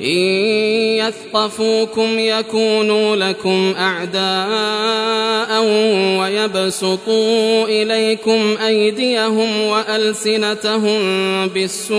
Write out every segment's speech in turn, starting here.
إن يثقفوكم يكونوا لكم أعداء ويبسطوا إليكم أيديهم وألسنتهم بالسوء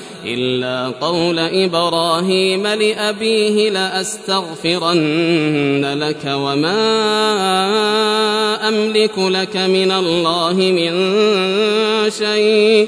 إلا قول إبراهيم لأبيه لأستغفرن لك وما أملك لك من الله من شيء.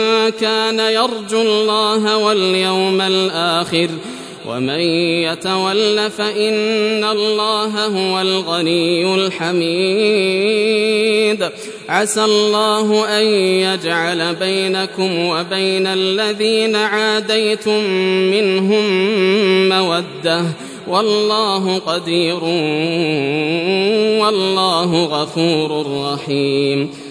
كان يرجو الله واليوم الآخر ومن يتول فإن الله هو الغني الحميد. عسى الله أن يجعل بينكم وبين الذين عاديتم منهم مودة. والله قدير والله غفور رحيم.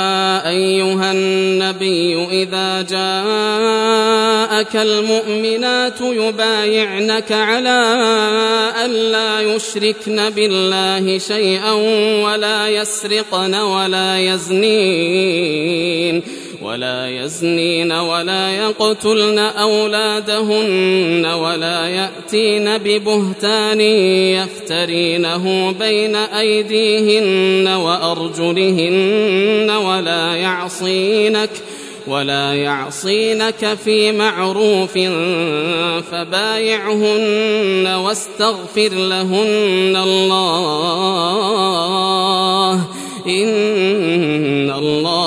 أيها النبي إذا جاءك المؤمنات يبايعنك على أن لا يشركن بالله شيئا ولا يسرقن ولا يزنين. ولا يزنين ولا يقتلن أولادهن ولا يأتين ببهتان يفترينه بين أيديهن وأرجلهن ولا يعصينك ولا يعصينك في معروف فبايعهن واستغفر لهن الله